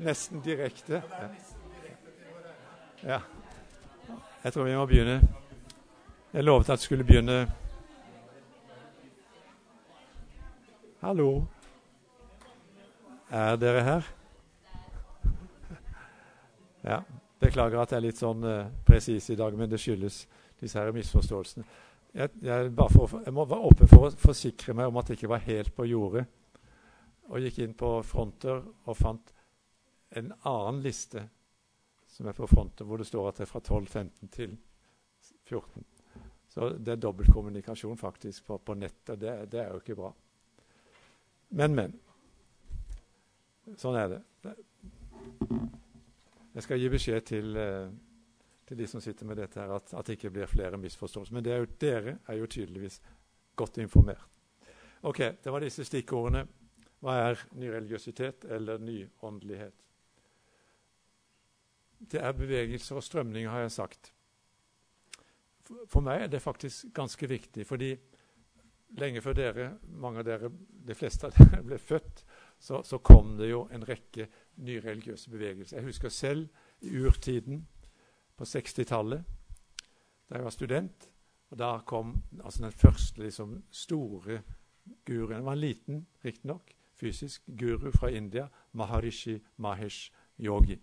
nesten direkte. Ja. Jeg tror vi må begynne. Jeg lovet at jeg skulle begynne Hallo. Er dere her? Ja. Beklager at jeg er litt sånn uh, presis i dag, men det skyldes disse her misforståelsene. Jeg, jeg, for, jeg må være åpen for å forsikre meg om at det ikke var helt på jordet. Og gikk inn på Fronter og fant en annen liste som er på fronten, hvor det står at det er fra 12.15 til 14. Så det er dobbeltkommunikasjon faktisk på, på nettet. Det, det, er jo ikke bra. Men, men. Sånn er det. Jeg skal gi beskjed til, eh, til de som sitter med dette, her, at, at det ikke blir flere misforståelser. Men er jo, dere er jo tydeligvis godt informert. Ok, Det var disse stikkordene. Hva er nyreligiøsitet eller nyåndelighet? Det er bevegelser og strømninger, har jeg sagt. For, for meg er det faktisk ganske viktig, fordi lenge før dere, mange av dere, de fleste av dere ble født, så, så, kom det jo en rekke nyreligiøse bevegelser. Jeg husker selv i urtiden på 60-tallet, da jeg var student. og Da kom altså den første liksom, store guruen. Han var en liten, riktignok, fysisk guru fra India, Maharishi Mahesh Yogi.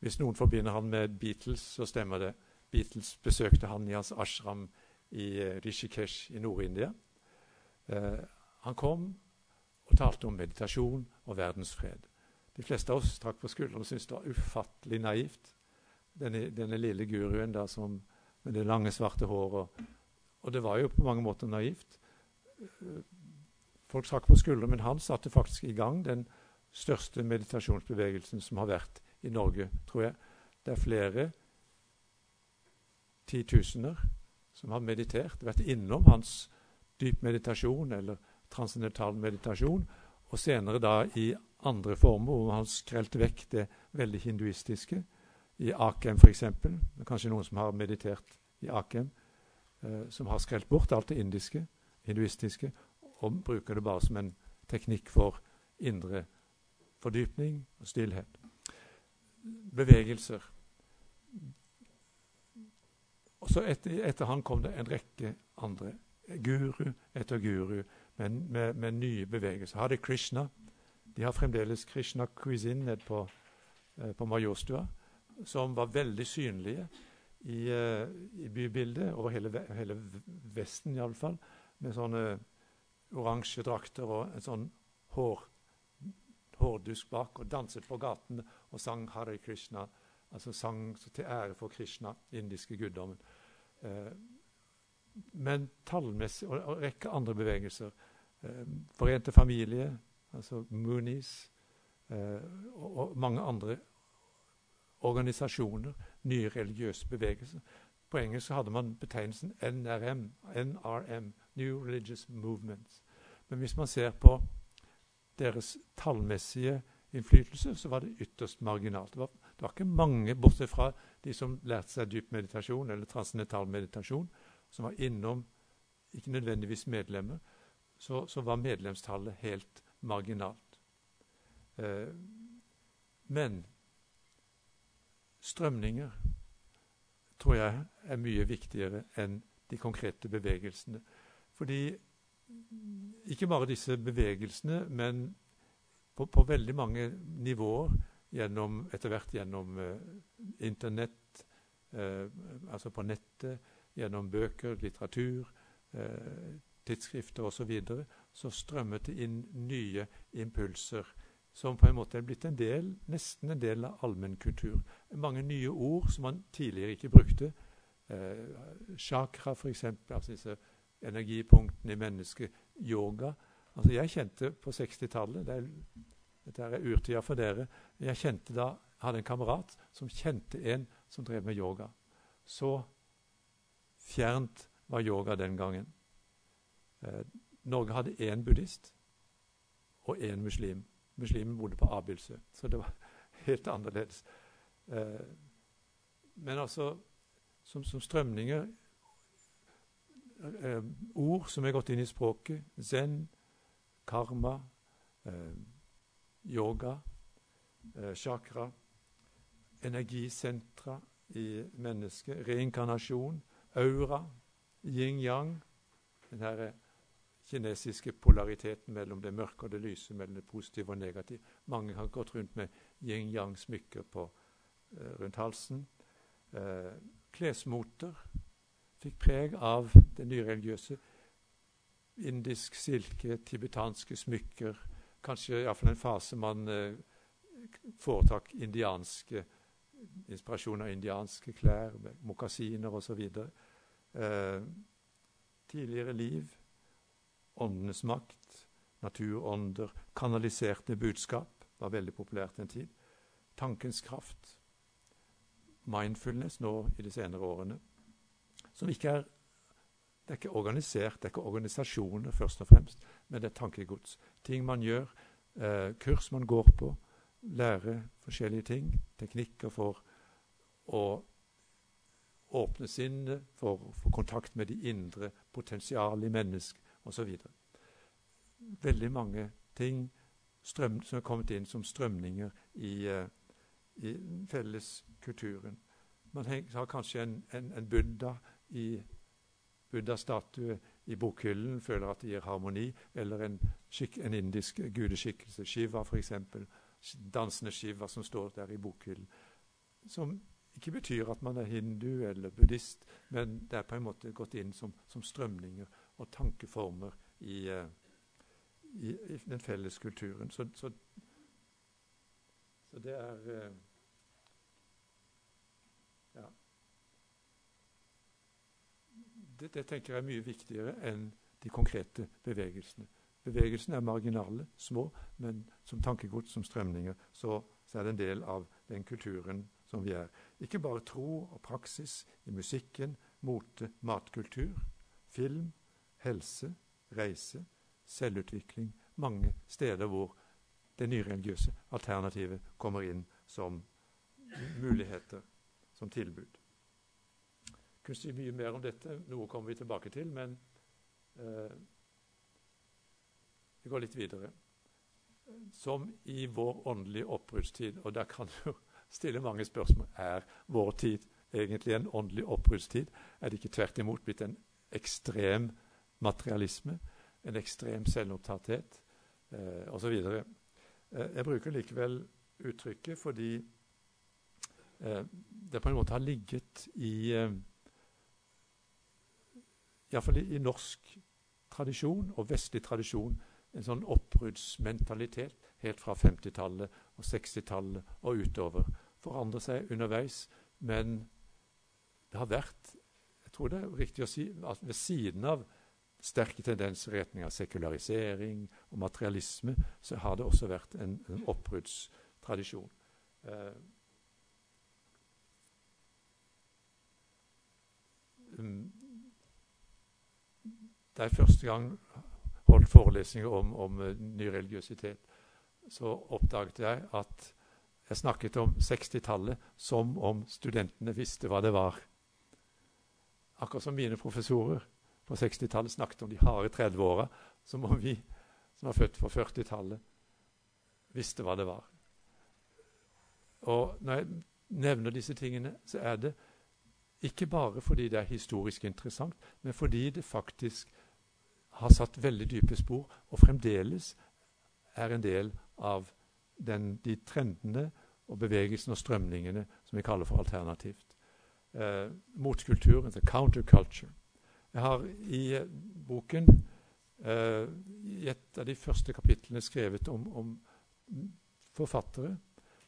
Hvis noen forbinder han med Beatles, så stemmer det. Beatles besøkte han i hans ashram i eh, Rishikesh i Nord-India. Eh, han kom og talte om meditasjon og verdensfred. De fleste av oss trakk på skuldrene og syntes det var ufattelig naivt. Denne, denne lille guruen da, som, med det lange, svarte håret. Og det var jo på mange måter naivt. Folk trakk på skuldrene, men han satte faktisk i gang den største meditasjonsbevegelsen som har vært i Norge, tror jeg. Det er flere titusener som har meditert, vært innom hans dyp meditasjon eller transcendental meditasjon, og senere da i andre former, hvor han skrelte vekk det veldig hinduistiske. I Akem f.eks. Kanskje noen som har meditert i Akem, eh, som har skrelt bort alt det indiske, hinduistiske, og bruker det bare som en teknikk for indre fordypning og stillhet. Bevegelser. Og så etter, etter han kom det en rekke andre. Guru etter guru med, med, med nye bevegelser. Hadde Krishna. De har fremdeles Krishna Cuisine nede på, eh, på Majorstua, som var veldig synlige i, eh, i bybildet over hele, hele Vesten iallfall, med sånne oransje drakter og en sånn hår, hårdusk bak, og danset på gatene og sang Hare Krishna, altså sang til ære for Krishna, indiske guddommen. Eh, men tallmessig og en rekke andre bevegelser. Eh, Forente familie, altså Moonies, eh, og, og, mange andre organisasjoner, nye religiøse bevegelser. På engelsk hadde man betegnelsen NRM, NRM, New Religious Movements. Men hvis man ser på deres tallmessige innflytelse, så var det ytterst marginalt. Det var, det var ikke mange, bortsett fra de som lærte seg dyp meditasjon eller transcendental meditasjon, som var innom, ikke nødvendigvis medlemmer, så, så var medlemstallet helt marginalt. Eh, men strømninger tror jeg er mye viktigere enn de konkrete bevegelsene. Fordi ikke bare disse bevegelsene, men på, på veldig mange nivåer, gjennom, etter hvert gjennom eh, Internett, eh, altså på nettet, gjennom bøker, litteratur, eh, tidsskrifter osv., så, videre, så strømmet det inn nye impulser som på en måte er blitt en del, nesten en del av allmennkultur. Mange nye ord som man tidligere ikke brukte. Eh, chakra, f.eks., altså disse energipunktene i mennesket. Yoga. Altså Jeg kjente på 60-tallet det Dette er urtida for dere. Jeg kjente da, hadde en kamerat som kjente en som drev med yoga. Så fjernt var yoga den gangen. Eh, Norge hadde én buddhist og én muslim. Muslimen bodde på Abildsø, så det var helt annerledes. Eh, men altså som, som strømninger eh, Ord som er gått inn i språket. Zen, karma, eh, yoga. eh, chakra, energisentra i mennesket, reinkarnasjon, aura, yin-yang, den her kinesiske polariteten mellom det mørke og det lyse, mellom det positive og negative. Mange har gått rundt med yin-yang-smykker eh, rundt halsen. Eh, klesmoter fikk preg av det nyreligiøse. Indisk silke, tibetanske smykker. Kanskje iallfall en fase man eh, foretrakk indianske inspirasjon av indianske klær, mokasiner osv. Eh, tidligere liv, åndenes makt, naturånder, kanaliserte budskap var veldig populært en tid. Tankens kraft, mindfulness nå i de senere årene, som ikke er det er ikke organisert, det er ikke organisasjoner først og fremst, men det er tankegods. Ting man gjør, eh, kurs man går på, lære forskjellige ting, teknikker for å åpne sinnet, for å få kontakt med de indre potensialet i mennesket osv. Veldig mange ting strøm, som er kommet inn som strømninger i, eh, i felleskulturen. Man har kanskje en, en, en Buddha i Buddha-statue i bokhyllen, føler at det gir harmoni, eller en, en indisk gudeskikkelse, Shiva f.eks., dansende Shiva som står der i bokhyllen. Som ikke betyr at man er hindu eller buddhist, men det er på en måte gått inn som, som strømninger og tankeformer i, uh, i, i, den felles kulturen. Så, så, så det er uh, Ja. Det, det, tenker jeg er mye viktigere enn de konkrete bevegelsene. Bevegelsene er marginale, små, men som tankegods, som strømninger, så, så, er det en del av den kulturen som vi er. Ikke bare tro og praksis i musikken, mote, matkultur, film, helse, reise, selvutvikling. Mange steder hvor det nyreligiøse alternativet kommer inn som muligheter, som tilbud. Kunne si mye mer om dette. Noe kommer vi tilbake til, men eh, vi går litt videre. Som i vår åndelige oppbruddstid, og der kan du stille mange spørsmål Er vår tid egentlig en åndelig oppbruddstid? Er det ikke tvert imot blitt en ekstrem materialisme, en ekstrem selvopptatthet eh, osv. Eh, jeg bruker likevel uttrykket fordi eh, det på en måte har ligget i eh, Iallfall i, norsk tradisjon og vestlig tradisjon en sånn oppbruddsmentalitet helt fra 50-tallet og 60-tallet og utover. Forandrer seg underveis, men det har vært Jeg tror det er riktig å si at ved siden av sterke tendenser i retning av sekularisering og materialisme, så har det også vært en, en oppbruddstradisjon. Eh, um, jeg første gang holdt forelesninger om, om uh, ny religiøsitet, så oppdaget jeg at jeg snakket om 60-tallet som om studentene visste hva det var. Akkurat som mine professorer på 60-tallet snakket om de harde 30-åra, som om vi som var født på 40-tallet, visste hva det var. Og når jeg nevner disse tingene, så er det ikke bare fordi det er historisk interessant, men fordi det faktisk har satt veldig dype spor, og fremdeles er en del av den, de trendene og bevegelsene og strømningene som vi kaller for alternativt. Eh, motkulturen, the counterculture. Jeg har i eh, boken eh, i et av de første kapitlene skrevet om, om, forfattere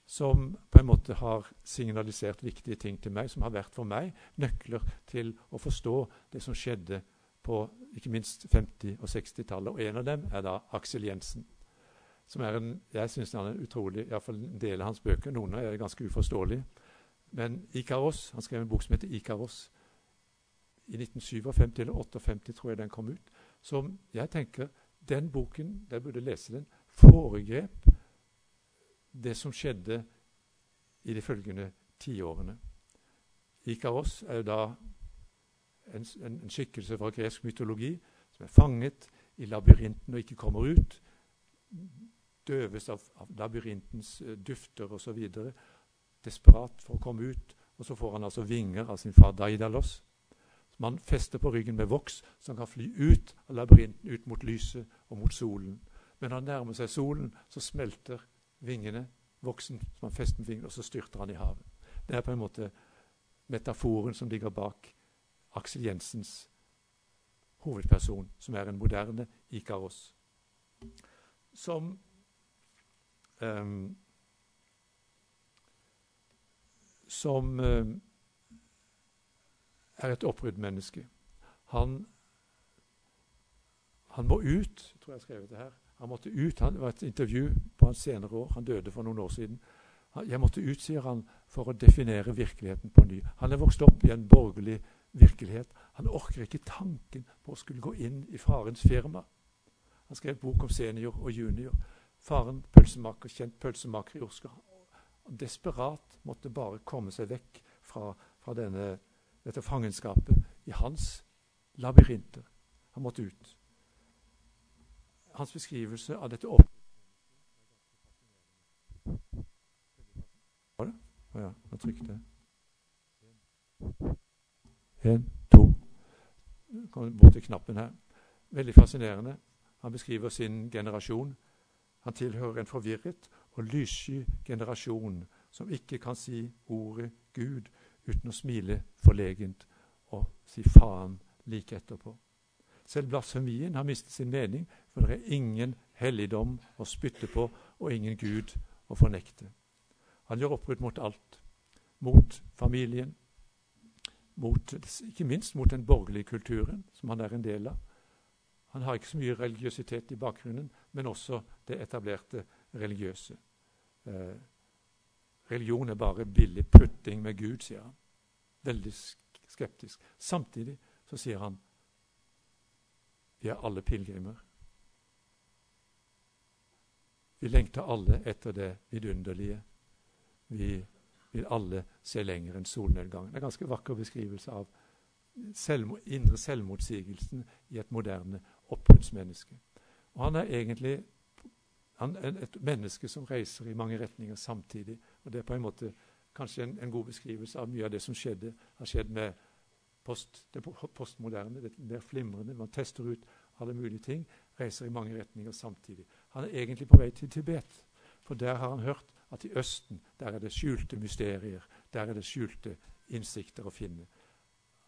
som på en måte har signalisert viktige ting til meg, som har vært for meg nøkler til å forstå det som skjedde på ikke minst 50- og 60-tallet. Og en av dem er da Aksel Jensen. som er en, Jeg syns han er utrolig, iallfall en del av hans bøker. Noen av dem er ganske uforståelige. Men Ikaros, han skrev en bok som heter 'Ikaros', i 1957 eller 58, tror jeg den kom ut, som jeg tenker Den boken, der burde lese den, foregrep det som skjedde i de følgende tiårene. Ikaros er jo da en, en, en skikkelse fra gresk mytologi som er fanget i labyrinten og ikke kommer ut. døves av, av labyrintens uh, dufter osv. Desperat for å komme ut. Og så får han altså vinger av sin far Daidalos. Som han fester på ryggen med voks, så han kan fly ut av labyrinten, ut mot lyset og mot solen. Men når han nærmer seg solen, så smelter vingene, voksen som han fester med vingene, og så styrter han i havet. Det er på en måte metaforen som ligger bak Aksel Jensens hovedperson, som er en moderne Ikaros. Som um, Som um, er et oppbruddmenneske. Han, han må ut, tror jeg jeg skrev det her. Han måtte ut, han, Det var et intervju på hans senere år. Han døde for noen år siden. Jeg måtte ut, sier han, for å definere virkeligheten på ny. Han er vokst opp i en borgerlig virkelighet. Han orker ikke tanken på å skulle gå inn i farens firma. Han skrev bok om senior og junior. Faren, pølsemaker, kjent pølsemaker i Oscar. Desperat måtte bare komme seg vekk fra, fra denne, dette fangenskapet i hans labyrinter. Han måtte ut. Hans beskrivelse av dette opp Var det? Å ja, nå trykket jeg. En, to Kommer bort til knappen her. Veldig fascinerende. Han beskriver sin generasjon. Han tilhører en forvirret og lyssky generasjon som ikke kan si ordet Gud uten å smile forlegent og si faen like etterpå. Selv blasfemien har mistet sin mening, for det er ingen helligdom å spytte på og ingen Gud å fornekte. Han gjør oppbrudd mot alt. Mot familien, mot, ikke minst mot den borgerlige kulturen, som han er en del av. Han har ikke så mye religiøsitet i bakgrunnen, men også det etablerte religiøse. Eh, religion er bare billig putting med Gud, sier han. Veldig skeptisk. Samtidig så sier han vi er alle pilegrimer. Vi lengter alle etter det vidunderlige. Vi vil alle se lenger enn solnedgangen. Det er en ganske vakker beskrivelse av selv, indre selvmotsigelsen i et moderne oppbruddsmenneske. Og han er egentlig han er et menneske som reiser i mange retninger samtidig. Og det er på en måte kanskje en, en god beskrivelse av mye av det som skjedde, har skjedd med post, det postmoderne. Det, det er flimrende. Man tester ut alle mulige ting, reiser i mange retninger samtidig. Han er egentlig på vei til Tibet, for der har han hørt at i Østen der er det skjulte mysterier, der er det skjulte innsikter å finne.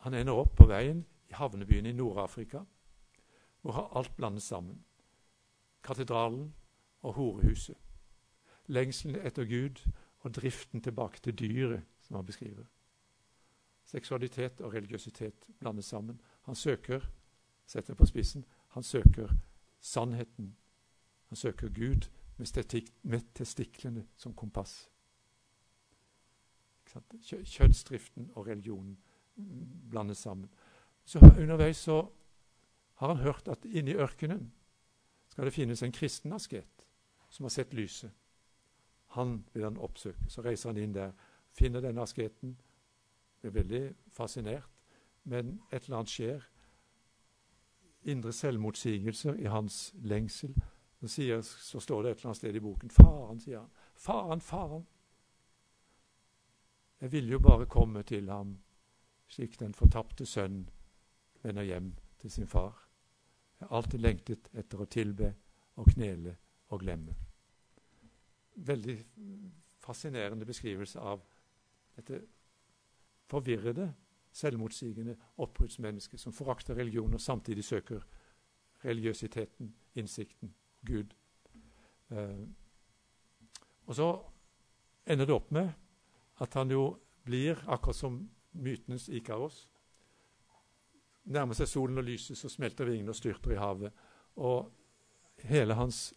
Han ender opp på veien i havnebyen i Nord-Afrika, hvor alt blandes sammen. Katedralen og horehuset. Lengselen etter Gud og driften tilbake til dyret, som han beskriver. Seksualitet og religiøsitet blandes sammen. Han søker, setter på spissen, han søker sannheten. Han søker Gud med testiklene som kompass. Kjønnsdriften og religionen blandes sammen. Så Underveis så har han hørt at inne i ørkenen skal det finnes en kristen asket som har sett lyset. Han vil han oppsøke. Så reiser han inn der, finner denne asketen, blir veldig fascinert. Men et eller annet skjer. Indre selvmotsigelser i hans lengsel sier, så, står det et eller annet sted i boken 'Faren', sier han. 'Faren, faren'. Jeg ville jo bare komme til ham slik den fortapte sønn vender hjem til sin far. Jeg har alltid lengtet etter å tilbe og knele og glemme. Veldig fascinerende beskrivelse av dette forvirrede, selvmotsigende oppbruddsmennesket som forakter religion og samtidig søker religiøsiteten, innsikten, Gud. Eh, og så ender det opp med at han jo blir, akkurat som mytenes Ikaros Nærmer seg solen og lyset, så smelter vingene og styrter i havet. Og hele hans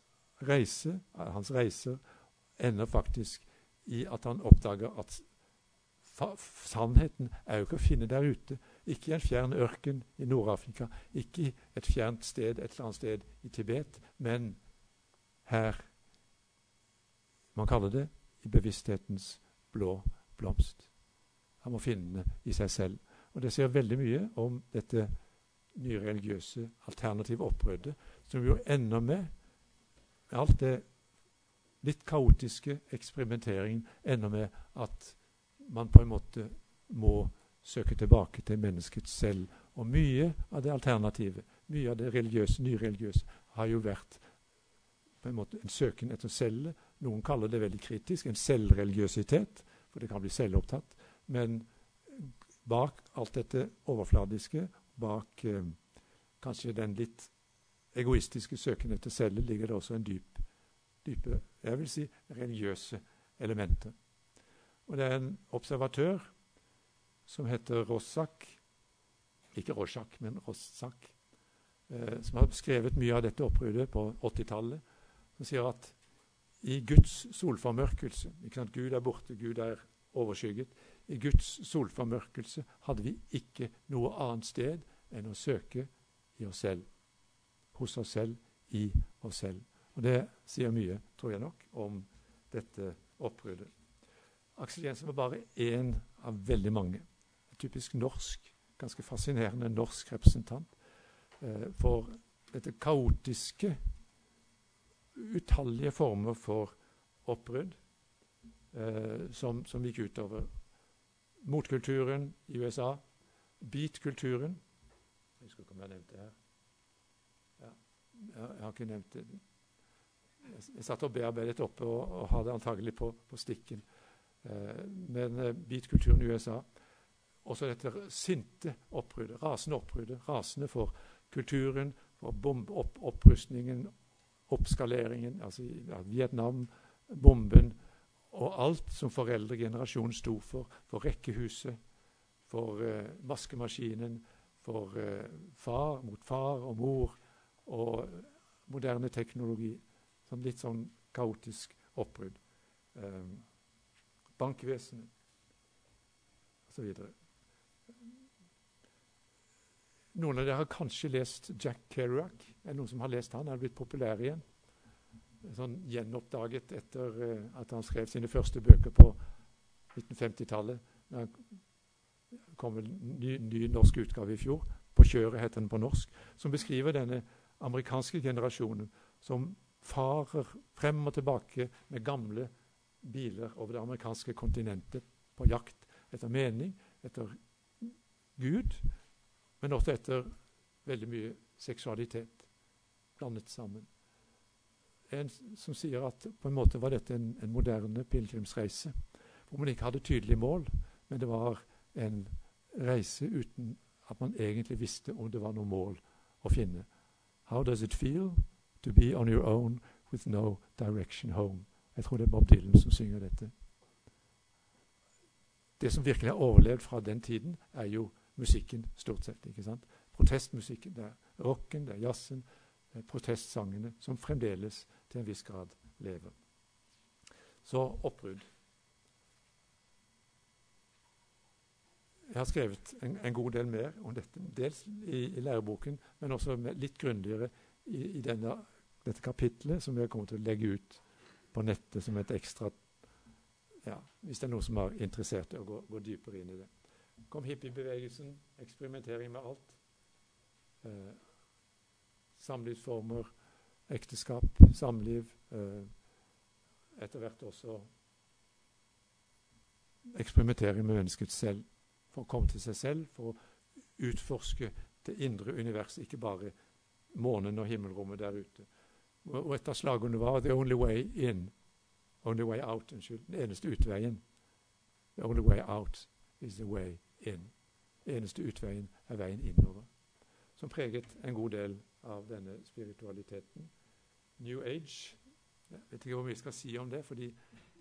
reise, hans reiser ender faktisk i at han oppdager at sannheten er jo ikke å finne der ute. Ikke i en fjern ørken i Nord-Afrika, ikke i et fjernt sted et eller annet sted i Tibet, men her Man kaller det i bevissthetens blå blomst. Han må finne det i seg selv. Og Det sier veldig mye om dette nye religiøse alternative oppbruddet, som jo ender med alt det litt kaotiske eksperimenteringen ender med at man på en måte må søke tilbake til mennesket selv. Og mye av det alternative, mye av det religiøse, nyreligiøse, har jo vært en måte en søken etter selvet. Noen kaller det veldig kritisk en selvreligiøsitet, for det kan bli selvopptatt. Men bak alt dette overfladiske, bak eh, kanskje den litt egoistiske søken etter selvet, ligger det også en dyp, dype jeg vil si, religiøse elementer. Og det er en observatør som heter Rossak Ikke Rorschach, men Rossak. Eh, som har skrevet mye av dette oppbruddet på 80-tallet. Som sier at i Guds solformørkelse ikke sant? Gud er borte, Gud er overskygget. I Guds solformørkelse hadde vi ikke noe annet sted enn å søke i oss selv. Hos oss selv, i oss selv. Og det sier mye, tror jeg nok, om dette oppbruddet. Aksel Jensen var bare én av veldig mange. Typisk norsk, ganske fascinerende norsk representant eh, for dette kaotiske, utallige former for oppbrudd eh, som, som, gikk utover motkulturen i USA, beat-kulturen Jeg husker ikke om jeg har nevnt det her. Ja, jeg, jeg har ikke nevnt det. Jeg, jeg satt og bearbeidet oppe og, og hadde antagelig på, på stikken. Eh, men eh, beat-kulturen i USA Også dette sinte oppbruddet, rasende oppbruddet. Rasende for kulturen, for opp, opprustningen, oppskaleringen. Altså Vietnam, bomben og alt som foreldregenerasjonen sto for. For rekkehuset, for uh, vaskemaskinen, for uh, far mot far og mor og moderne teknologi. Som litt sånn kaotisk oppbrudd. Um, bankvesenet osv. Noen av dere har kanskje lest Jack Kerouac. Er det noen som har lest han? Han er blitt populær igjen. Sånn Gjenoppdaget etter uh, at han skrev sine første bøker på 1950-tallet. Det kom en ny, ny, norsk utgave i fjor. 'På kjøret' heter den på norsk. Som beskriver denne amerikanske generasjonen som farer frem og tilbake med gamle biler over det amerikanske kontinentet på jakt etter mening, etter Gud, men også etter veldig mye seksualitet blandet sammen. En som sier at på en måte var dette en, en moderne pilegrimsreise, hvor man ikke hadde tydelige mål, men det var en reise uten at man egentlig visste om det var noe mål å finne. How does it feel to be on your own with no direction home? Jeg tror det er Bob Dylan som synger dette. Det som virkelig har overlevd fra den tiden, er jo musikken, stort sett. ikke sant? Protestmusikken. Det er rocken, det er jazzen, det er protestsangene, som fremdeles til en viss grad lever. Så oppbrudd. Jeg har skrevet en, en, god del mer om dette, dels i, i læreboken, men også litt grundigere i, i denne, dette kapitlet, som jeg kommer til å legge ut på nettet som et ekstra ja, Hvis det er noen som er interessert i å gå, gå dypere inn i det. Kom hippiebevegelsen, eksperimentering med alt. Eh, samlivsformer, ekteskap, samliv. Eh, etter hvert også eksperimentering med mennesket selv. For å komme til seg selv, for å utforske det indre universet, ikke bare månen og himmelrommet der ute. Og et av slagordene var 'The only way in'. Only way out, unnskyld. Den eneste utveien. The only way out is the way in. Den eneste utveien er veien innover. Som preget en god del av denne spiritualiteten. New Age Jeg vet ikke hvor mye jeg skal si om det, fordi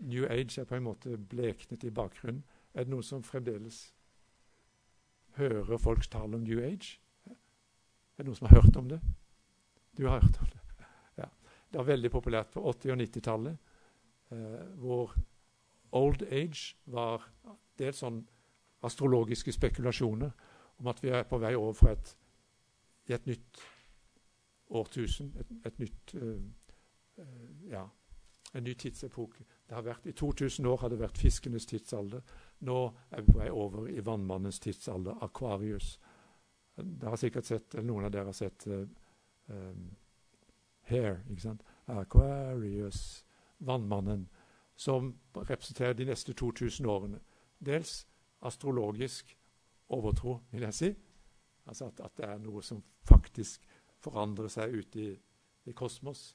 New Age er på en måte bleknet i bakgrunnen. Er det noen som fremdeles hører folks tale om New Age? Er det noen som har hørt om det? Du har hørt om det? Det var veldig populært på 80- og 90-tallet, eh, hvor old age var dels sånn astrologiske spekulasjoner om at vi er på vei over fra et, et nytt årtusen, et, et nytt uh, ja, en ny tidsepoke. Det har vært, I 2000 år har det vært fiskenes tidsalder. Nå er vi på vei over i vannmannens tidsalder, Aquarius. Det har sikkert sett, eller Noen av dere har sett uh, um, Hair. ikke sant? Aquarius, vannmannen, som representerer de neste 2000 årene. Dels astrologisk overtro, vil jeg si. Altså at, at det er noe som faktisk forandrer seg ute i, i kosmos.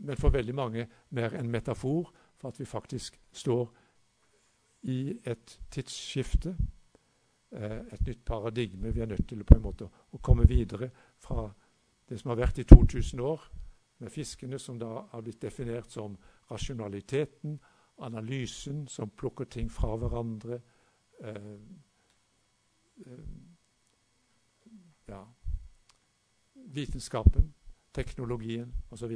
Men for veldig mange mer en metafor for at vi faktisk står i et tidsskifte. Eh, et nytt paradigme. Vi er nødt til på en måte å komme videre fra det som har vært i 2000 år, med fiskene som da har blitt definert som rasjonaliteten, analysen som plukker ting fra hverandre. Eh, eh, ja, vitenskapen, teknologien osv.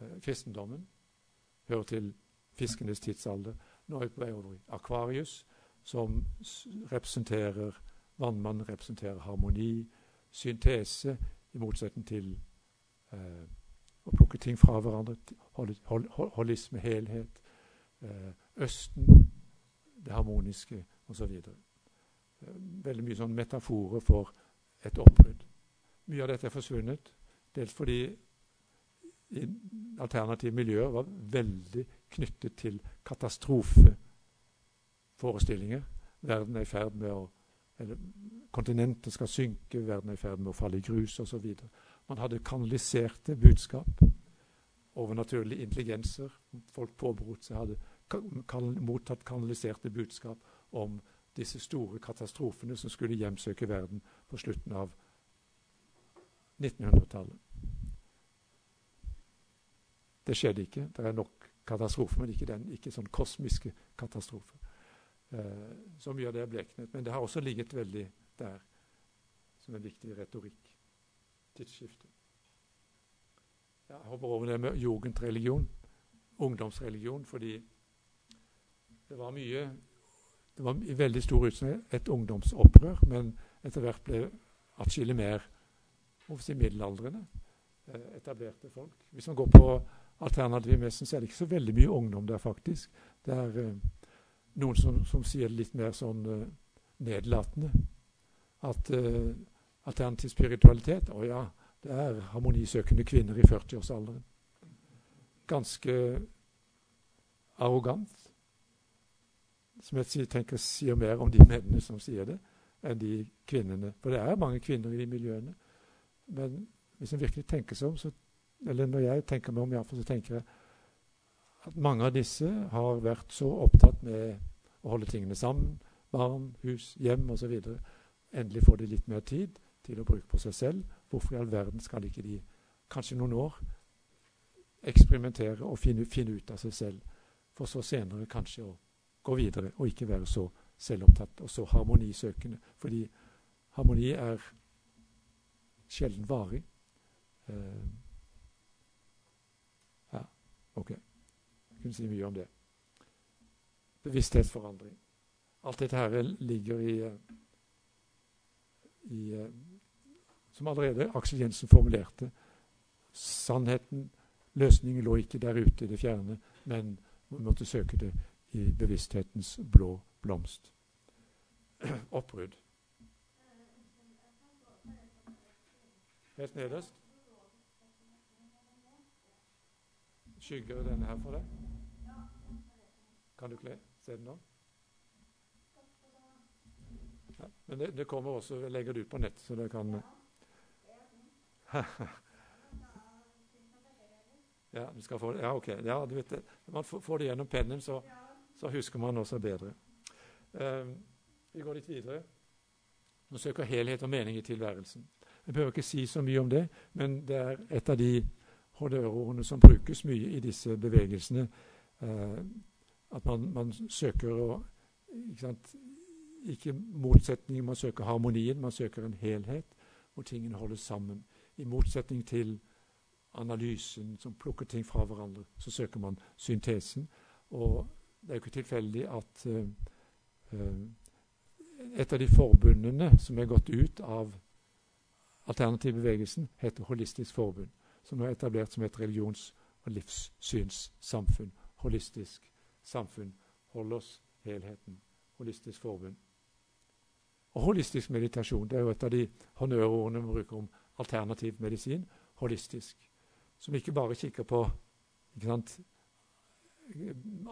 Eh, kristendommen hører til fiskenes tidsalder. Nå er vi på vei over i Akvarius, som representerer Vannmannen representerer harmoni, syntese, i motsetning til eh, å plukke ting fra hverandre. Hol, hol, holisme, helhet. Østen, det harmoniske osv. Eh, veldig mye sånn metaforer for et oppbrudd. Mye av dette er forsvunnet, dels fordi alternative miljøer var veldig knyttet til katastrofeforestillinger. Verden er i ferd med å eller Kontinentet skal synke, verden er i ferd med å falle i grus osv. Man hadde kanaliserte budskap. Overnaturlige intelligenser. Folk påberopt seg hadde mottatt kanaliserte budskap om disse store katastrofene som skulle hjemsøke verden på slutten av 1900-tallet. Det skjedde ikke. Det er nok katastrofer, men ikke, den, ikke sånn kosmiske katastrofer. Eh, så mye av det er bleknet. Men det har også ligget veldig der som en viktig retorikk. Tidsskifte. Jeg hopper over det med jugendreligion, ungdomsreligion, fordi det var mye Det var i veldig stor utstrekning et ungdomsopprør, men etter hvert ble atskillig mer si, middelaldrende, eh, etablerte folk. Hvis man går på alternativmessen, så er det ikke så veldig mye ungdom der, faktisk. Det er eh, noen som, som, sier det litt mer sånn eh, nedlatende. At eh, alternativ spiritualitet Å ja, det er harmonisøkende kvinner i 40-årsalderen. Ganske arrogant. Som jeg tenker sier mer om de mennene som sier det, enn de kvinnene. For det er mange kvinner i de miljøene. Men hvis en virkelig tenker seg om, så eller når jeg tenker meg om, iallfall, så tenker jeg at mange av disse har vært så opptatt med å holde tingene sammen. Barn, hus, hjem osv. Endelig får de litt mer tid til å bruke på seg selv. Hvorfor i all verden skal ikke de kanskje noen år eksperimentere og finne, finne ut av seg selv, for så senere kanskje å gå videre og ikke være så selvopptatt og så harmonisøkende? Fordi harmoni er sjelden varig. Uh, Ok. Jeg kunne si mye om det. Bevissthetsforandring. Alt dette her ligger i, eh, i eh, Som allerede Aksel Jensen formulerte. Sannheten, løsningen, lå ikke der ute i det fjerne, men vi måtte søke det i bevissthetens blå blomst. Oppbrudd. Helt nederst. Skygger denne her for deg? Kan du kle? Se den nå? Ja, men det, det, kommer også Jeg legger det ut på nett, så det kan Ja, du skal få det. Ja, ok. Ja, du vet det. Man får det gjennom pennen, så, så husker man også bedre. Eh, vi går litt videre. Nå søker helhet og mening i tilværelsen. Jeg behøver ikke si så mye om det, men det er et av de honnørordene som brukes mye i disse bevegelsene. Eh, at man, man, søker å ikke, ikke motsetning, man søker harmonien, man søker en helhet hvor tingene holdes sammen. I motsetning til analysen som plukker ting fra hverandre, så søker man syntesen. Og det er jo ikke tilfeldig at uh, uh, et av de forbundene som er gått ut av alternativbevegelsen, heter Holistisk forbund som er etablert som et religions- og livssynssamfunn. Holistisk samfunn. Hold oss helheten. Holistisk forbund. Og holistisk meditasjon det er jo et av de honnørordene vi bruker om alternativ medisin. Holistisk. Som ikke bare kikker på ikke sant?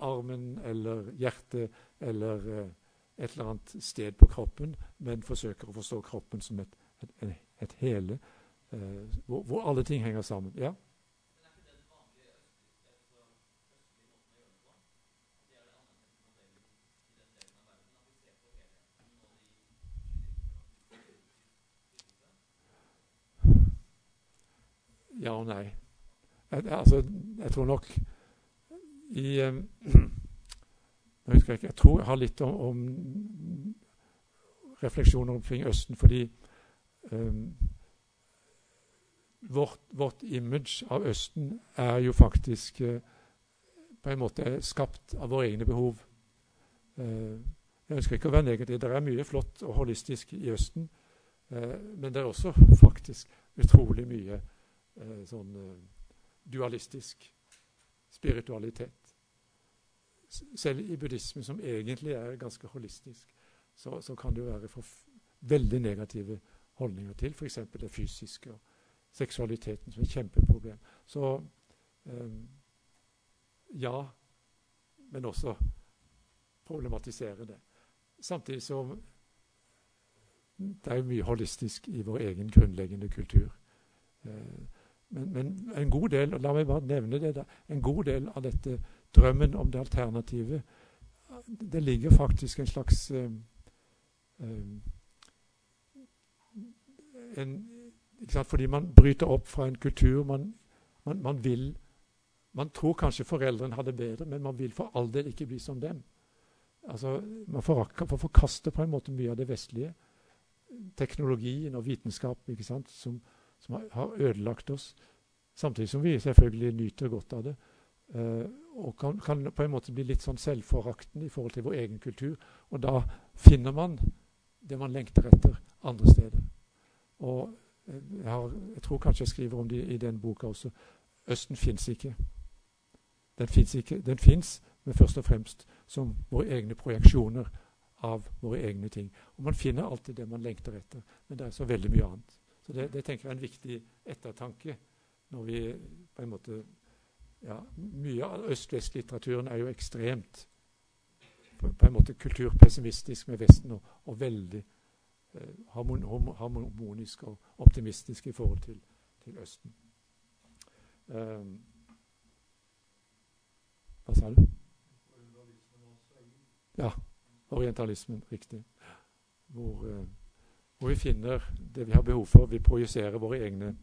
Armen eller hjertet eller uh, et eller annet sted på kroppen, men forsøker å forstå kroppen som et, et, et hele, eh, hvor, hvor, alle ting henger sammen. Ja? Ja og nei. Jeg, altså, jeg tror nok i um, jeg, ikke, jeg tror jeg har litt om, om refleksjoner omkring Østen, fordi um, vårt, vårt, image av Østen er jo faktisk uh, på en måte skapt av våre egne behov. Uh, jeg ønsker ikke å være negativ. Det er mye flott og holistisk i Østen. Uh, men det er også faktisk utrolig mye sånn dualistisk spiritualitet selv i buddhisme, som egentlig er ganske holistisk, så, så kan det jo være veldig negative holdninger til f.eks. det fysiske og seksualiteten som et kjempeproblem. Så eh, ja, men også problematisere det. Samtidig som det er mye holistisk i vår egen grunnleggende kultur. Eh, men, men, en god del la meg bare nevne det da, en god del av dette drømmen om det alternative. Det ligger faktisk en slags um, um, sant, Fordi man bryter opp fra en kultur. Man, man, man, vil Man tror kanskje foreldrene har det bedre, men man vil for all del ikke bli som dem. Altså, Man får, forkaste på en måte mye av det vestlige. Teknologien og vitenskapen som, som har ødelagt oss. Samtidig som vi selvfølgelig nyter godt av det. Uh, og kan, kan, på en måte bli litt sånn selvforaktende i forhold til vår egen kultur. Og da finner man det man lengter etter andre steder. Og eh, jeg, har, jeg tror kanskje jeg skriver om det i den boka også. Østen fins ikke. Den fins ikke. Den fins, men først og fremst som våre egne projeksjoner av våre egne ting. Og man finner alltid det man lengter etter, men det er så veldig mye annet. Så det, det tenker jeg er en viktig ettertanke når vi på en måte ja, Mye av øst-vest-litteraturen er jo ekstremt på, på, en måte kulturpessimistisk med Vesten og, og veldig eh, harmonisk og optimistisk i forhold til, til Østen. Um, hva sa du? Ja. Orientalismen. Riktig. Hvor, eh, hvor, vi finner det vi har behov for. Vi projiserer våre egne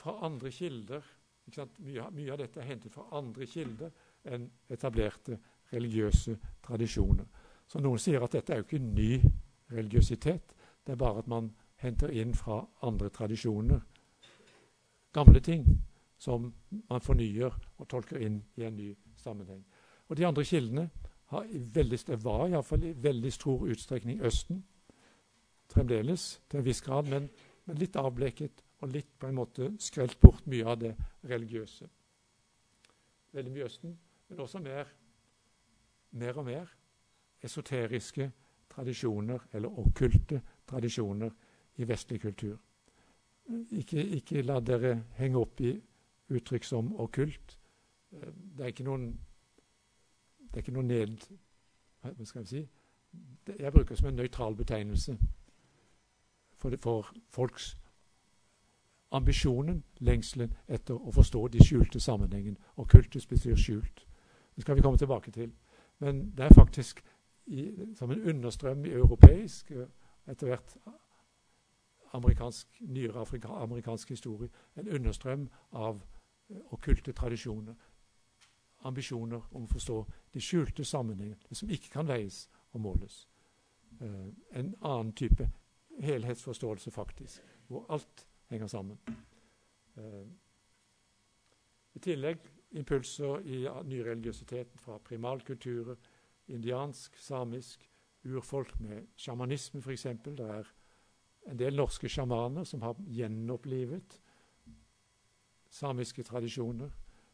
fra andre kilder. Mye, mye, av dette er hentet fra andre kilder enn etablerte religiøse tradisjoner. Så noen sier at dette er jo ikke ny religiøsitet. Det er bare at man henter inn fra andre tradisjoner gamle ting som man fornyer og tolker inn i en ny sammenheng. Og De andre kildene har i veldig, var iallfall i veldig stor utstrekning Østen. Fremdeles til en viss grad, men, men litt avbleket og litt på en måte skrelt bort mye av det religiøse. Veldig mye Østen, men også mer, mer og mer esoteriske tradisjoner, eller okkulte tradisjoner, i vestlig kultur. Ikke, ikke, la dere henge opp i uttrykk som okkult. Det er ikke noen det er ikke noe ned... Hva skal jeg si? Jeg bruker det som en nøytral betegnelse for, for folks ambisjonen, lengselen etter å forstå de skjulte sammenhengen. Og kultus betyr skjult. Det skal vi komme tilbake til. Men det er faktisk i, som en understrøm i europeisk, etter hvert amerikansk, nyere amerikansk historie, en understrøm av uh, okkulte tradisjoner. Ambisjoner om å forstå de skjulte sammenhengene, det som ikke kan veies og måles. Uh, en annen type helhetsforståelse, faktisk, hvor alt henger sammen. Uh, I tillegg impulser i nyreligiøsiteten fra primalkulturer, indiansk, samisk, urfolk med sjamanisme f.eks. Det er en del norske sjamaner som har gjenopplivet samiske tradisjoner.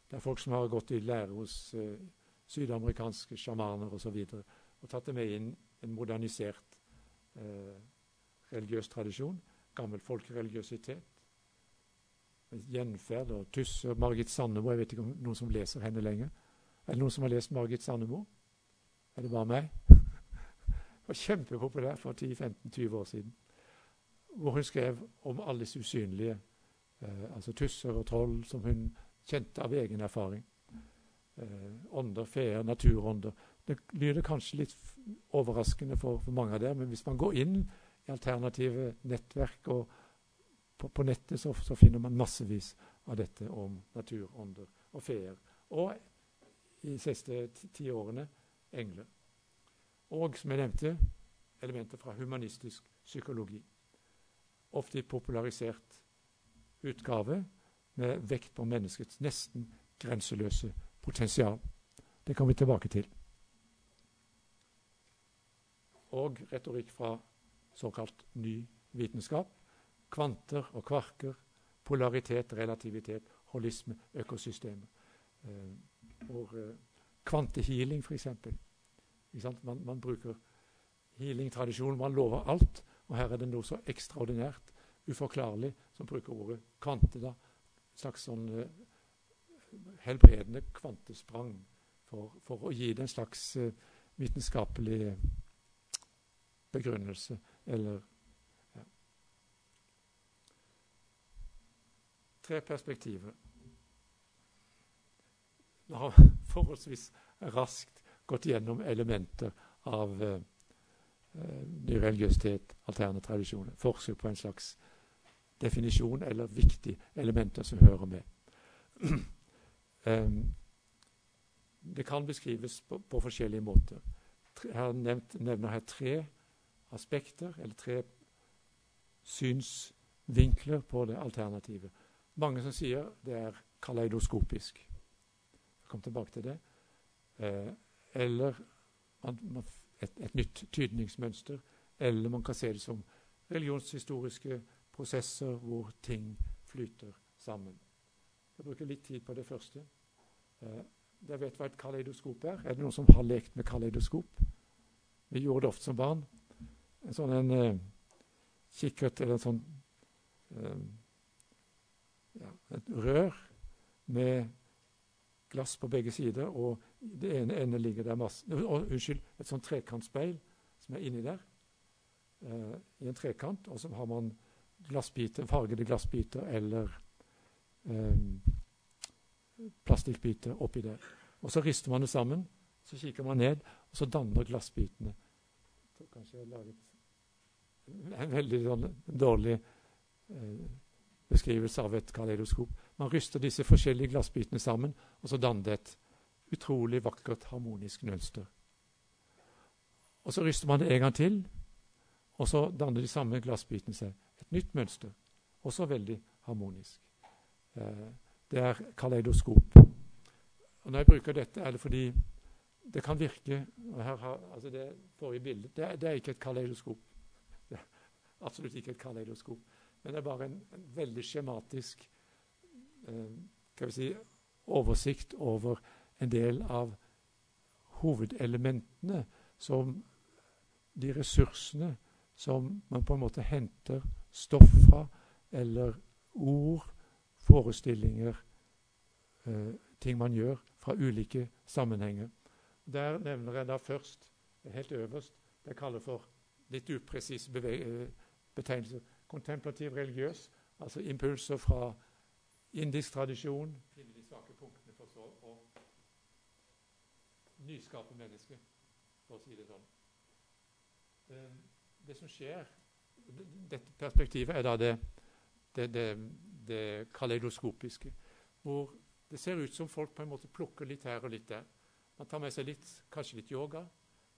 Det er folk som har gått i lære hos eh, sydamerikanske sjamaner osv. Og, så og tatt det med inn en modernisert eh, religiøs tradisjon gammel folkereligiøsitet. Gjenferd og Tusser. Margit Sandemo. Jeg vet ikke om noen som leser henne lenger. Er det noen som har lest Margit Sandemo? Er det bare meg? Det var kjempepopulær for 10-15-20 år siden. Hvor hun skrev om alle disse usynlige, eh, altså tusser og troll, som hun kjente av egen erfaring. Eh, ånder, feer, naturånder. Det lyder kanskje litt overraskende for, for, mange av dere, men hvis man går inn i alternative nettverk og på, på nettet, så, så, finner man massevis av dette om naturånder og feer. Og i de siste ti årene engler. Og som jeg nevnte, elementer fra humanistisk psykologi. Ofte i popularisert utgave med vekt på menneskets nesten grenseløse potensial. Det kommer vi tilbake til. Og retorikk fra såkalt ny vitenskap. Kvanter og kvarker, polaritet, relativitet, holisme, økosystemer. Eh, og eh, kvantehealing, f.eks. Man, man bruker healing-tradisjonen, man lover alt. Og her er det noe så ekstraordinært, uforklarlig, som bruker ordet kvante. da, slags sånn uh, helbredende kvantesprang for, for, å gi det en slags vitenskapelig begrunnelse eller ja. Tre perspektiver. vi har forholdsvis raskt gått gjennom elementer av eh, ny religiøsitet, alterne tradisjoner. Forsøk på en slags definisjon eller viktige elementer som hører med. um, det kan beskrives på, på forskjellige måter. Jeg har nevnt, nevner her tre aspekter, eller tre synsvinkler på det alternativet. Mange som sier det er kaleidoskopisk. Jeg kommer tilbake til det. Eh, eller et, et, nytt tydningsmønster. Eller man kan se det som religionshistoriske prosesser hvor ting flyter sammen. Jeg bruker litt tid på det første. Eh, dere vet hva et kaleidoskop er? Er det noen som har lekt med kaleidoskop? Vi gjorde det ofte som barn. En sånn en uh, kikkert eller en sånn uh, ja, Et rør med glass på begge sider, og det ene endet ligger der masse uh, Unnskyld, et sånn trekantspeil som er inni der, uh, i en trekant, og så har man glassbiter, fargede glassbiter eller um, plastikkbiter oppi der. Og så rister man det sammen, så kikker man ned, og så danner glassbitene Kanskje jeg har laget en veldig sånn, dårlig eh, beskrivelse av et kaleidoskop. Man ryster disse forskjellige glassbitene sammen, og så danner det et utrolig vakkert, harmonisk mønster. Og så ryster man det en gang til, og så danner de samme glassbitene seg et nytt mønster, også veldig harmonisk. Eh, det er kaleidoskop. Og Når jeg bruker dette, er det fordi det kan virke og her har, altså Det forrige bildet det, det er ikke et kaleidoskop. Absolutt ikke et kaleidoskop. Men det er bare en, en veldig skjematisk eh, vi si, oversikt over en del av hovedelementene som de ressursene som man på en måte henter stoff fra, eller ord, forestillinger, eh, ting man gjør fra ulike sammenhenger. Der nevner jeg da først, helt øverst, det jeg kaller for litt upresis eh, betegnelse, kontemplativ religiøs, altså impulser fra indisk tradisjon. Finne de svake punktene for så å nyskape mennesket, for å si det sånn. Eh, det som skjer Dette perspektivet er da det, det, det, det kaleidoskopiske, hvor det ser ut som folk på en måte plukker litt her og litt der. Man tar med seg litt, kanskje litt yoga,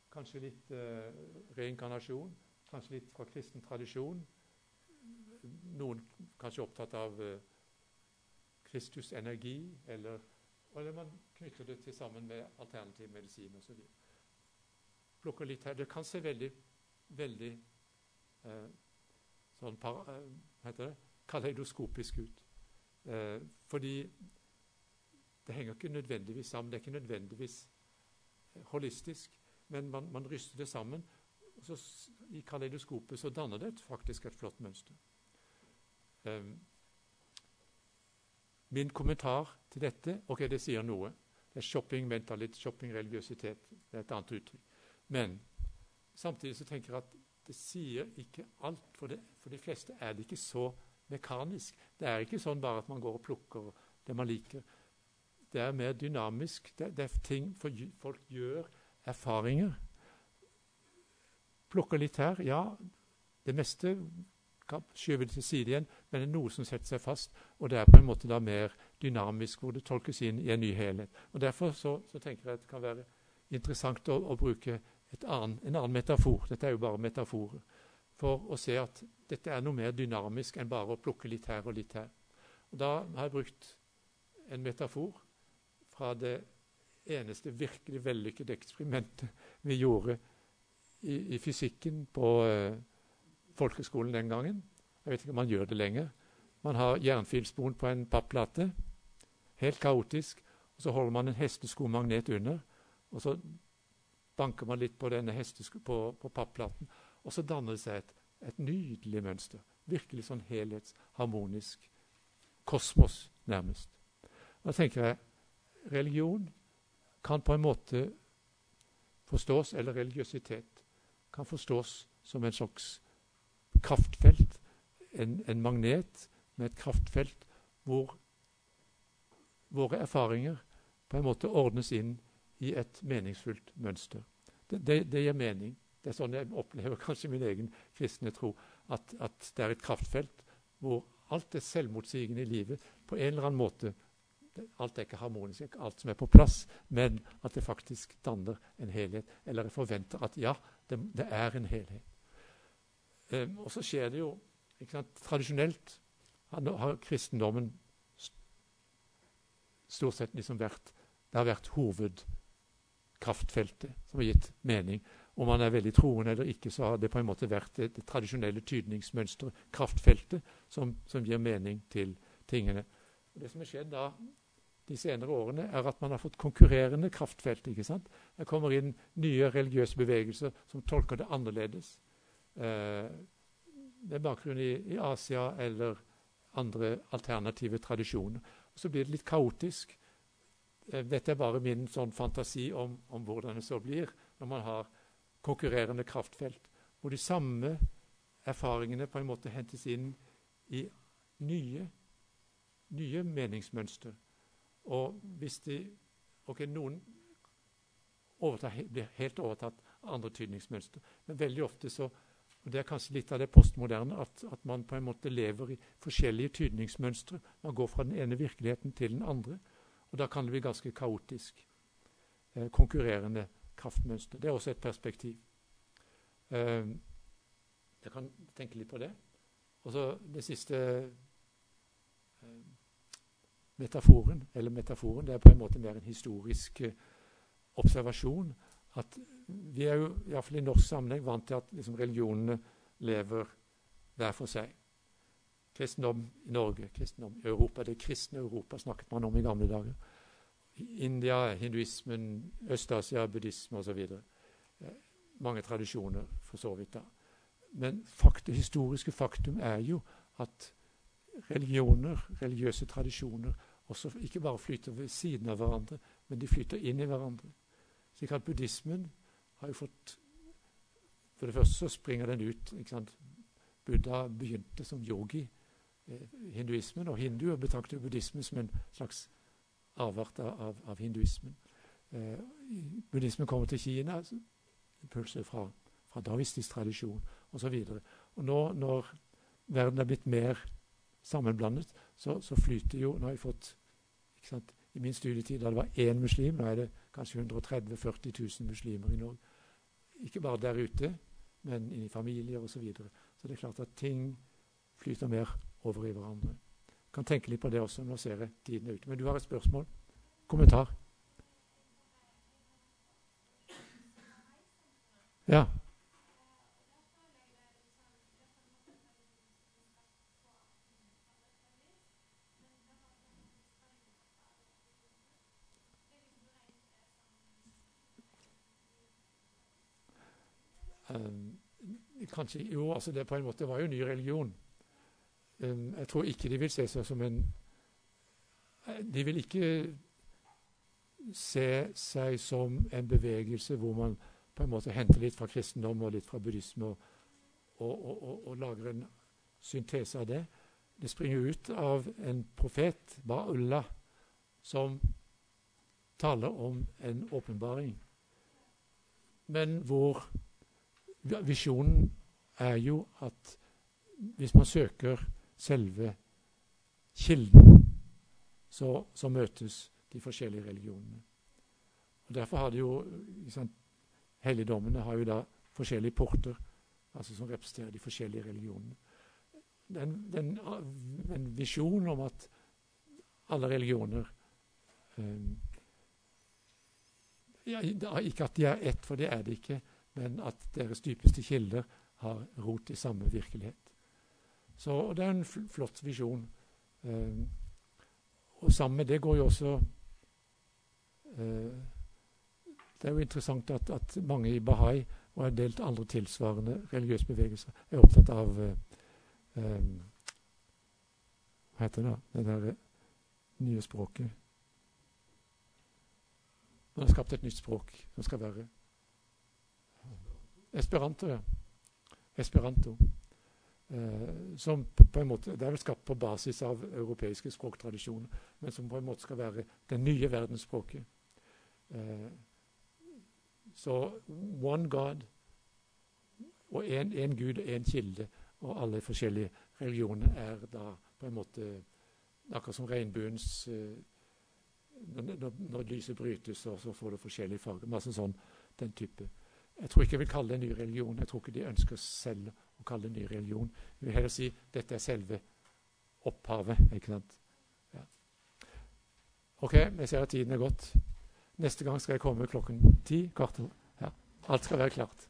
kanskje litt uh, reinkarnasjon, kanskje litt fra kristen tradisjon. Noen kanskje opptatt av uh, Kristus energi, eller, eller man knytter det til sammen med alternativ medisin osv. Plukker litt. Det kan se veldig, veldig uh, sånn par, heter det, kaleidoskopisk ut. fordi det henger ikke nødvendigvis sammen. Det er ikke nødvendigvis eh, holistisk, men man, man ryster det sammen. Og så I kaleidoskopet så danner det faktisk et flott mønster. Um, Min kommentar til dette ok, det sier noe. Det er shopping mentalitet, shopping religiøsitet. Det er et annet uttrykk. Men samtidig så tenker jeg at det sier ikke alt. For, det, for de fleste er det ikke så mekanisk. Det er ikke sånn bare at man går og plukker det man liker. Det er mer dynamisk. Det, det er ting for, folk gjør erfaringer. Plukker litt her. Ja, det meste kan de til side igjen, men det er noe som setter seg fast. Og det er på en måte da mer dynamisk, hvor det tolkes inn i en ny helhet. Og Derfor så, så tenker jeg at det kan være interessant å, å bruke annen, en annen metafor. Dette er jo bare metaforer. For å se at dette er noe mer dynamisk enn bare å plukke litt her og litt her. Og Da har jeg brukt en metafor fra det eneste virkelig vellykkede eksperimentet vi gjorde i, i fysikken på uh, folkeskolen den gangen. Jeg vet ikke om man gjør det lenger. Man har jernfilspon på en papplate. Helt kaotisk. Og så holder man en hesteskomagnet under. Og så banker man litt på denne på, på papplaten. Og så danner det seg et, et nydelig mønster. Virkelig sånn helhetsharmonisk kosmos, nærmest. Da tenker jeg religion kan på en måte forstås, eller religiøsitet kan forstås som en slags kraftfelt, en, en magnet med et kraftfelt hvor våre erfaringer på en måte ordnes inn i et meningsfullt mønster. Det, det, det, gir mening. Det er sånn jeg opplever kanskje min egen kristne tro. At, at, det er et kraftfelt hvor alt det selvmotsigende i livet på en eller annen måte Alt er ikke harmonisk, ikke alt som er på plass, men at det faktisk danner en helhet. Eller jeg forventer at ja, det, det er en helhet. Eh, og så skjer det jo sant, Tradisjonelt har kristendommen stort sett liksom vært Det har vært hovedkraftfeltet som har gitt mening. Om man er veldig troende eller ikke, så har det på en måte vært det, det tradisjonelle tydningsmønsteret, kraftfeltet, som, som, gir mening til tingene. Og det som har skjedd da de senere årene, er at man har fått konkurrerende kraftfelt. ikke sant? Det kommer inn nye religiøse bevegelser som tolker det annerledes eh, med bakgrunn i, i, Asia eller andre alternative tradisjoner. Så blir det litt kaotisk. Eh, dette er bare min sånn fantasi om, om, hvordan det så blir når man har konkurrerende kraftfelt, hvor de samme erfaringene på en måte hentes inn i nye, nye meningsmønster. Og hvis de Ok, noen overtar, blir helt overtatt av andre tydningsmønster, men veldig ofte så og Det er kanskje litt av det postmoderne, at, at, man på en måte lever i forskjellige tydningsmønstre. Man går fra den ene virkeligheten til den andre. Og da kan det bli ganske kaotisk. Eh, konkurrerende kraftmønster. Det er også et perspektiv. Eh, jeg kan tenke litt på det. Og så det siste eh, metaforen, eller metaforen, det er på en måte mer en historisk eh, observasjon at vi er jo iallfall i norsk sammenheng vant til at liksom, religionene lever hver for seg. Kristendom i Norge, kristendom i Europa. Det kristne Europa snakket man om i gamle dager. India, hinduismen, Øst-Asia, buddhisme osv. Eh, mange tradisjoner, for så vidt. da. Men det historiske faktum er jo at religioner, religiøse tradisjoner, også ikke bare flyter ved siden av hverandre, men de flyter inn i hverandre. Slik at buddhismen har jo fått For det første så springer den ut. ikke sant? Buddha begynte som yogi. Eh, hinduismen, og hinduer betrakter buddhismen som en slags avart av, av hinduismen. Eh, buddhismen kommer til Kina, altså, impulser fra, fra davistisk tradisjon osv. Nå når verden er blitt mer sammenblandet, så, så flyter jo Nå har vi fått I min studietid da det var én muslim, nå er det kanskje 130 000-40 000 muslimer i Norge. Ikke bare der ute, men i familier osv. Så, videre. så det er klart at ting flyter mer over i hverandre. Kan tenke litt på det også. Nå ser jeg tiden er ute. Men du har et spørsmål? Kommentar? Ja. Kanskje, jo, altså det på en måte var jo ny religion. Um, jeg tror ikke de vil se seg som en De vil ikke se seg som en bevegelse hvor man på en måte henter litt fra kristendom og litt fra buddhisme og, og, og, og lager en syntese av det. Det springer ut av en profet, Ba'ullah, som taler om en åpenbaring. Men hvor visjonen er jo at hvis man søker selve kilden, så, så møtes de forskjellige religionene. Og Derfor har de jo sant, Helligdommene har jo da forskjellige porter altså som representerer de forskjellige religionene. Den, den, en visjon om at alle religioner um, ja, Ikke at de er ett, for det er de ikke, men at deres dypeste kilder har rot i samme virkelighet. Så Det er en flott visjon. Eh, og sammen med det går jo også eh, Det er jo interessant at, at mange i Bahai og en del andre tilsvarende religiøse bevegelser er opptatt av uh, um, Hva heter det? da? Det der nye språket. Man har skapt et nytt språk som skal være Esperanto. Esperanto. Eh, som på en måte, Det er vel skapt på basis av europeiske språktradisjoner, men som på en måte skal være det nye verdensspråket. Eh, så one God og én Gud og én kilde, og alle forskjellige religioner er da på en måte akkurat som regnbuens eh, når, når, lyset brytes, så, så får det forskjellige farger. Masse sånn, den type. Jeg tror ikke jeg vil kalle det en ny religion. Jeg tror ikke de ønsker selv å kalle det en ny religion. Jeg vil heller si dette er selve opphavet. ikke sant? Ja. OK, jeg ser at tiden er gått. Neste gang skal jeg komme klokken ti. Kvart Ja. Alt skal være klart.